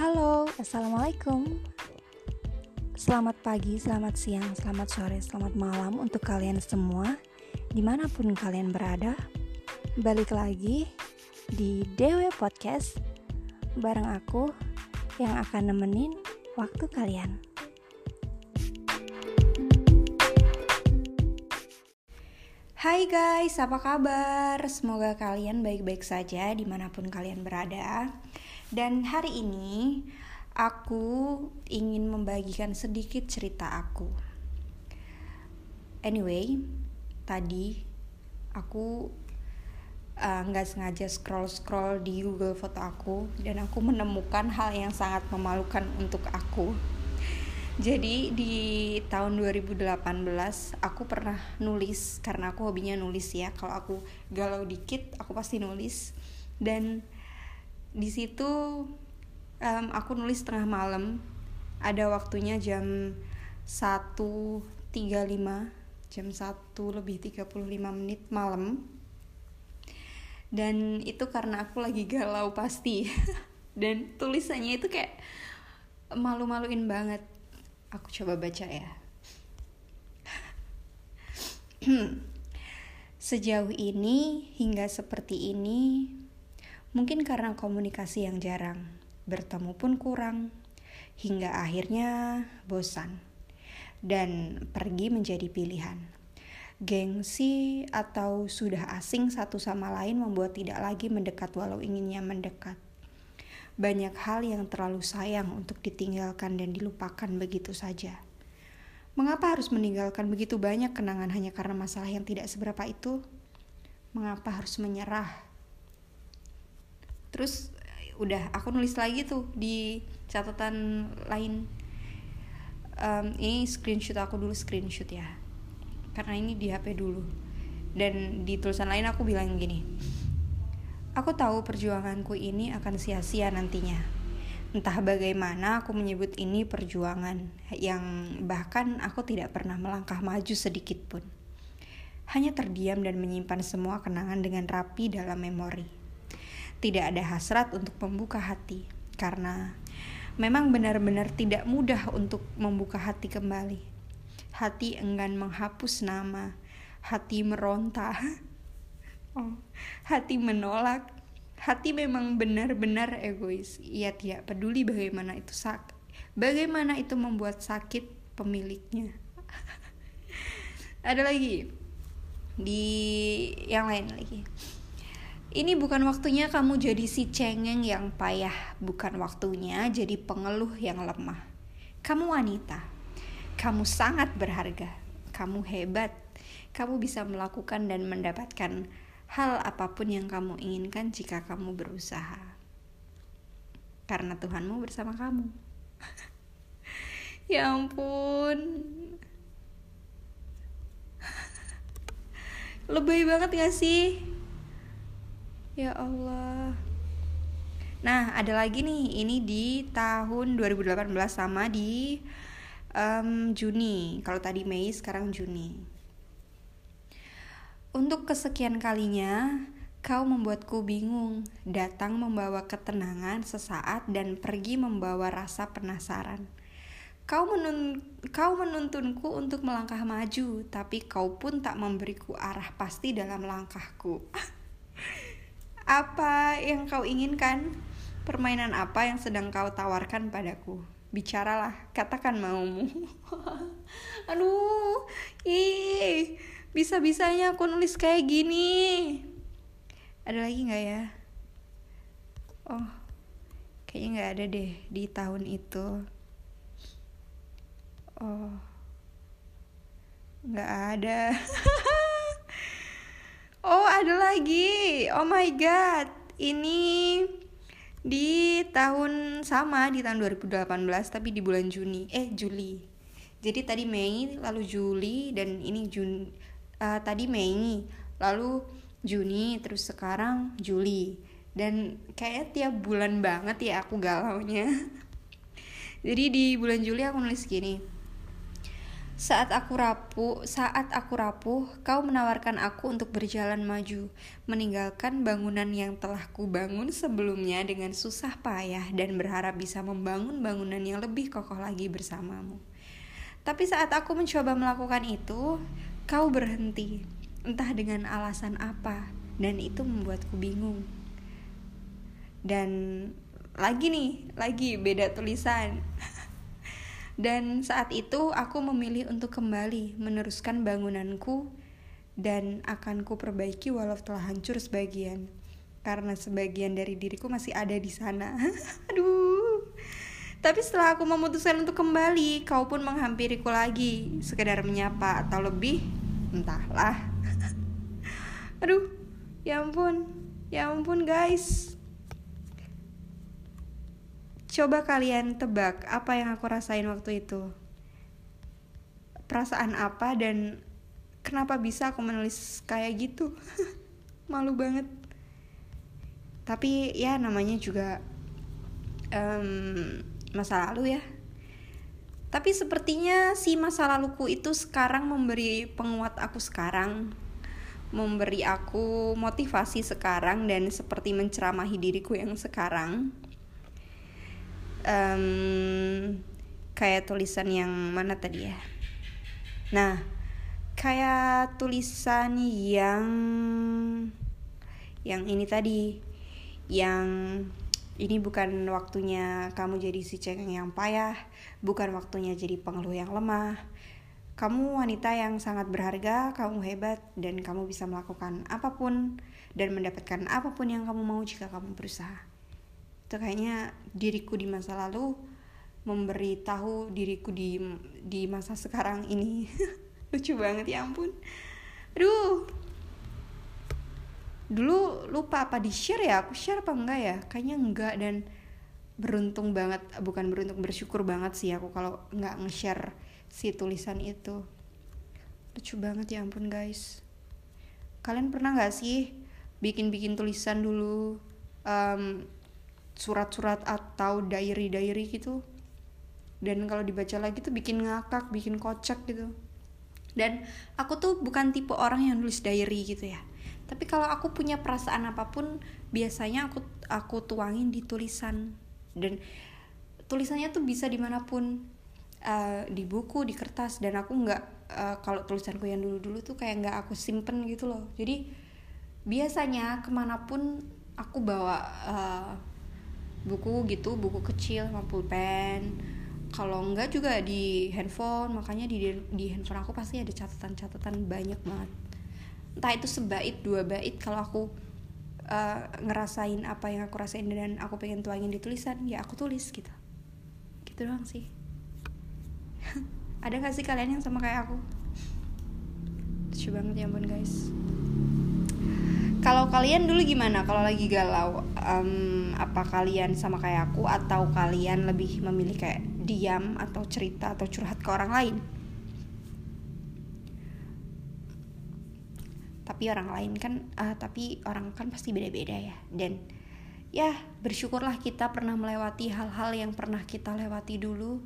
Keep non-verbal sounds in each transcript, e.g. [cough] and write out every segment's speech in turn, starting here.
Halo, Assalamualaikum. Selamat pagi, selamat siang, selamat sore, selamat malam untuk kalian semua Di mana pun kalian berada. Balik lagi di DW Podcast Bareng aku yang akan nemenin waktu kalian. Hai guys, apa kabar? Semoga kalian baik-baik saja di mana pun kalian berada dan hari ini aku ingin membagikan sedikit cerita aku. Anyway, tadi aku eh, nggak uh, sengaja scroll scroll di Google foto aku dan aku menemukan hal yang sangat memalukan untuk aku. Jadi di tahun 2018 aku pernah nulis karena aku hobinya nulis ya. Kalau aku galau dikit aku pasti nulis dan di situ um, aku nulis tengah malam. Ada waktunya jam 1.35 jam 1 lebih 35 menit malam. Dan itu karena aku lagi galau pasti. [laughs] Dan tulisannya itu kayak malu-maluin banget. Aku coba baca ya. [clears throat] Sejauh ini hingga seperti ini Mungkin karena komunikasi yang jarang, bertemu pun kurang, hingga akhirnya bosan dan pergi menjadi pilihan. Gengsi atau sudah asing satu sama lain membuat tidak lagi mendekat walau inginnya mendekat. Banyak hal yang terlalu sayang untuk ditinggalkan dan dilupakan begitu saja. Mengapa harus meninggalkan begitu banyak kenangan hanya karena masalah yang tidak seberapa itu? Mengapa harus menyerah terus udah aku nulis lagi tuh di catatan lain. Um, ini screenshot aku dulu screenshot ya. Karena ini di HP dulu. Dan di tulisan lain aku bilang gini aku tahu perjuanganku ini akan sia-sia nantinya. Entah bagaimana aku menyebut ini perjuangan yang bahkan aku tidak pernah melangkah maju sedikit pun. Hanya terdiam dan menyimpan semua kenangan dengan rapi dalam memori tidak ada hasrat untuk membuka hati karena memang benar-benar tidak mudah untuk membuka hati kembali. Hati enggan menghapus nama, hati meronta, [laughs] oh, hati menolak, hati memang benar-benar egois. Ia tidak peduli bagaimana itu sakit, bagaimana itu membuat sakit pemiliknya. [laughs] Ada lagi di yang lain lagi ini bukan waktunya kamu jadi si cengeng yang payah, bukan waktunya jadi pengeluh yang lemah. Kamu wanita, kamu sangat berharga, kamu hebat, kamu bisa melakukan dan mendapatkan hal apa pun yang kamu inginkan jika kamu berusaha. Karena Tuhanmu bersama kamu. [laughs] ya ampun. Lebih banget gak sih? Ya Allah. Nah, ada lagi nih, ini di tahun 2018 sama di um, Juni. Kalau tadi Mei, sekarang Juni. Untuk kesekian kalinya, kau membuatku bingung. Datang membawa ketenangan sesaat dan pergi membawa rasa penasaran. Kau, menun kau menuntunku untuk melangkah maju, tapi kau pun tak memberiku arah pasti dalam langkahku. [laughs] Apa yang kau inginkan? Permainan apa yang sedang kau tawarkan padaku? Bicaralah, katakan maumu. [laughs] Aduh, ih, bisa-bisanya aku nulis kayak gini. Ada lagi nggak ya? Oh, kayaknya nggak ada deh di tahun itu. Oh, nggak ada. [laughs] Oh, ada lagi. Oh my god. Ini di tahun sama di tahun 2018 tapi di bulan Juni. Eh, Juli. Jadi tadi Mei, lalu Juli dan ini Juni uh, tadi Mei, lalu Juni, terus sekarang Juli. Dan kayak tiap bulan banget ya aku galaunya. [laughs] Jadi di bulan Juli aku nulis gini. Saat aku rapuh, saat aku rapuh, kau menawarkan aku untuk berjalan maju, meninggalkan bangunan yang telah kubangun sebelumnya dengan susah payah dan berharap bisa membangun bangunan yang lebih kokoh lagi bersamamu. Tapi saat aku mencoba melakukan itu, kau berhenti, entah dengan alasan apa, dan itu membuatku bingung. Dan lagi nih, lagi beda tulisan. Dan saat itu aku memilih untuk kembali meneruskan bangunanku dan akan ku perbaiki walau telah hancur sebagian. Karena sebagian dari diriku masih ada di sana. [laughs] Aduh. Tapi setelah aku memutuskan untuk kembali, kau pun menghampiriku lagi, sekedar menyapa atau lebih, entahlah. [laughs] Aduh, ya ampun, ya ampun guys. Coba kalian tebak apa yang aku rasain waktu itu. Perasaan apa dan kenapa bisa aku menulis kayak gitu? [laughs] Malu banget. Tapi ya namanya juga um, masa lalu ya. Tapi sepertinya si masa laluku itu sekarang memberi penguat aku sekarang memberi aku motivasi sekarang dan seperti menceramahi diriku yang sekarang um, kayak tulisan yang mana tadi ya nah kayak tulisan yang yang ini tadi yang ini bukan waktunya kamu jadi si cengeng yang payah, bukan waktunya jadi pengeluh yang lemah. Kamu wanita yang sangat berharga, kamu hebat, dan kamu bisa melakukan apa pun dan mendapatkan apa pun yang kamu mau jika kamu berusaha itu kayaknya diriku di masa lalu memberitahu diriku di di masa sekarang ini. [laughs] Lucu banget ya ampun. Aduh. Dulu lupa apa di share ya? Aku share apa enggak ya? Kayaknya enggak dan beruntung banget. Bukan beruntung bersyukur banget sih aku kalau nggak nge-share si tulisan itu. Lucu banget ya ampun guys. Kalian pernah nggak sih bikin-bikin tulisan dulu? Um, surat-surat atau diary-diary gitu. Dan kalau dibaca lagi tuh bikin ngakak bikin kocak gitu. Dan aku tuh bukan tipe orang yang nulis diary gitu ya. Tapi kalau aku punya perasaan apa pun biasanya aku aku tuangin di tulisan. Dan tulisannya tuh bisa di mana pun uh, di buku di kertas. Dan aku nggak uh, kalau tulisanku yang dulu dulu tuh kayak nggak aku simpen gitu loh. Jadi biasanya ke mana pun aku bawa uh, buku gitu buku kecil sama pulpen. Kalau enggak juga di handphone makanya di di handphone aku pasti ada catatan-catatan banyak banget. Entah itu sebait dua bait kalau aku uh, ngerasain apa yang aku rasain dan aku pengen tuangin di tulisan ya aku tulis gitu. Gitu doang sih. [laughs] Ada gak sih kalian yang sama kayak aku? Lucu banget ya ampun guys kalau kalian dulu gimana? Kalau lagi galau um, apa kalian sama kayak aku atau kalian lebih memilih kayak diam atau cerita atau curhat ke orang lain? Tapi orang lain kan uh, tapi orang kan pasti beda-beda ya. Dan ya bersyukurlah kita pernah melewati hal-hal yang pernah kita lewati dulu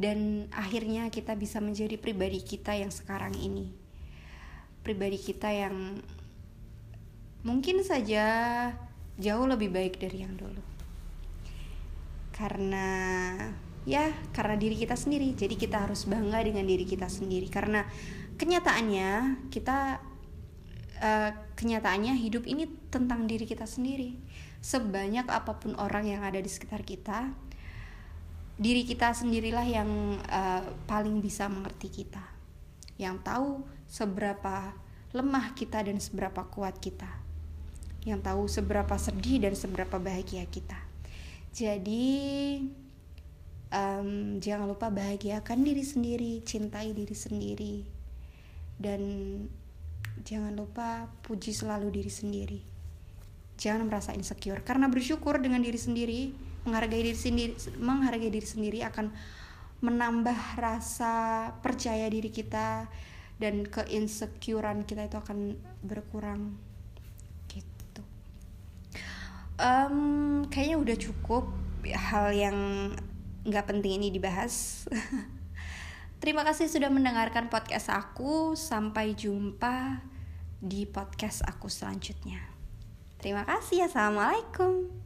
dan akhirnya kita bisa menjadi pribadi kita yang sekarang ini. Pribadi kita yang mungkin saja jauh lebih baik dari yang dulu. Karena ya karena diri kita sendiri. Jadi kita harus bangga dengan diri kita sendiri. Karena kenyataannya kita uh, kenyataannya hidup ini tentang diri kita sendiri. Sebanyak apa pun orang yang ada di sekitar kita diri kita sendirilah yang uh, paling bisa mengerti kita. Yang tahu seberapa lemah kita dan seberapa kuat kita yang tahu seberapa sedih dan seberapa bahagia kita. Jadi um, jangan lupa bahagiakan diri sendiri, cintai diri sendiri, dan jangan lupa puji selalu diri sendiri. Jangan merasa insecure karena bersyukur dengan diri sendiri, menghargai diri sendiri, menghargai diri sendiri akan menambah rasa percaya diri kita dan keinsecurean kita itu akan berkurang um, kayaknya udah cukup hal yang nggak penting ini dibahas [laughs] Terima kasih sudah mendengarkan podcast aku. Sampai jumpa di podcast aku selanjutnya. Terima kasih. Assalamualaikum.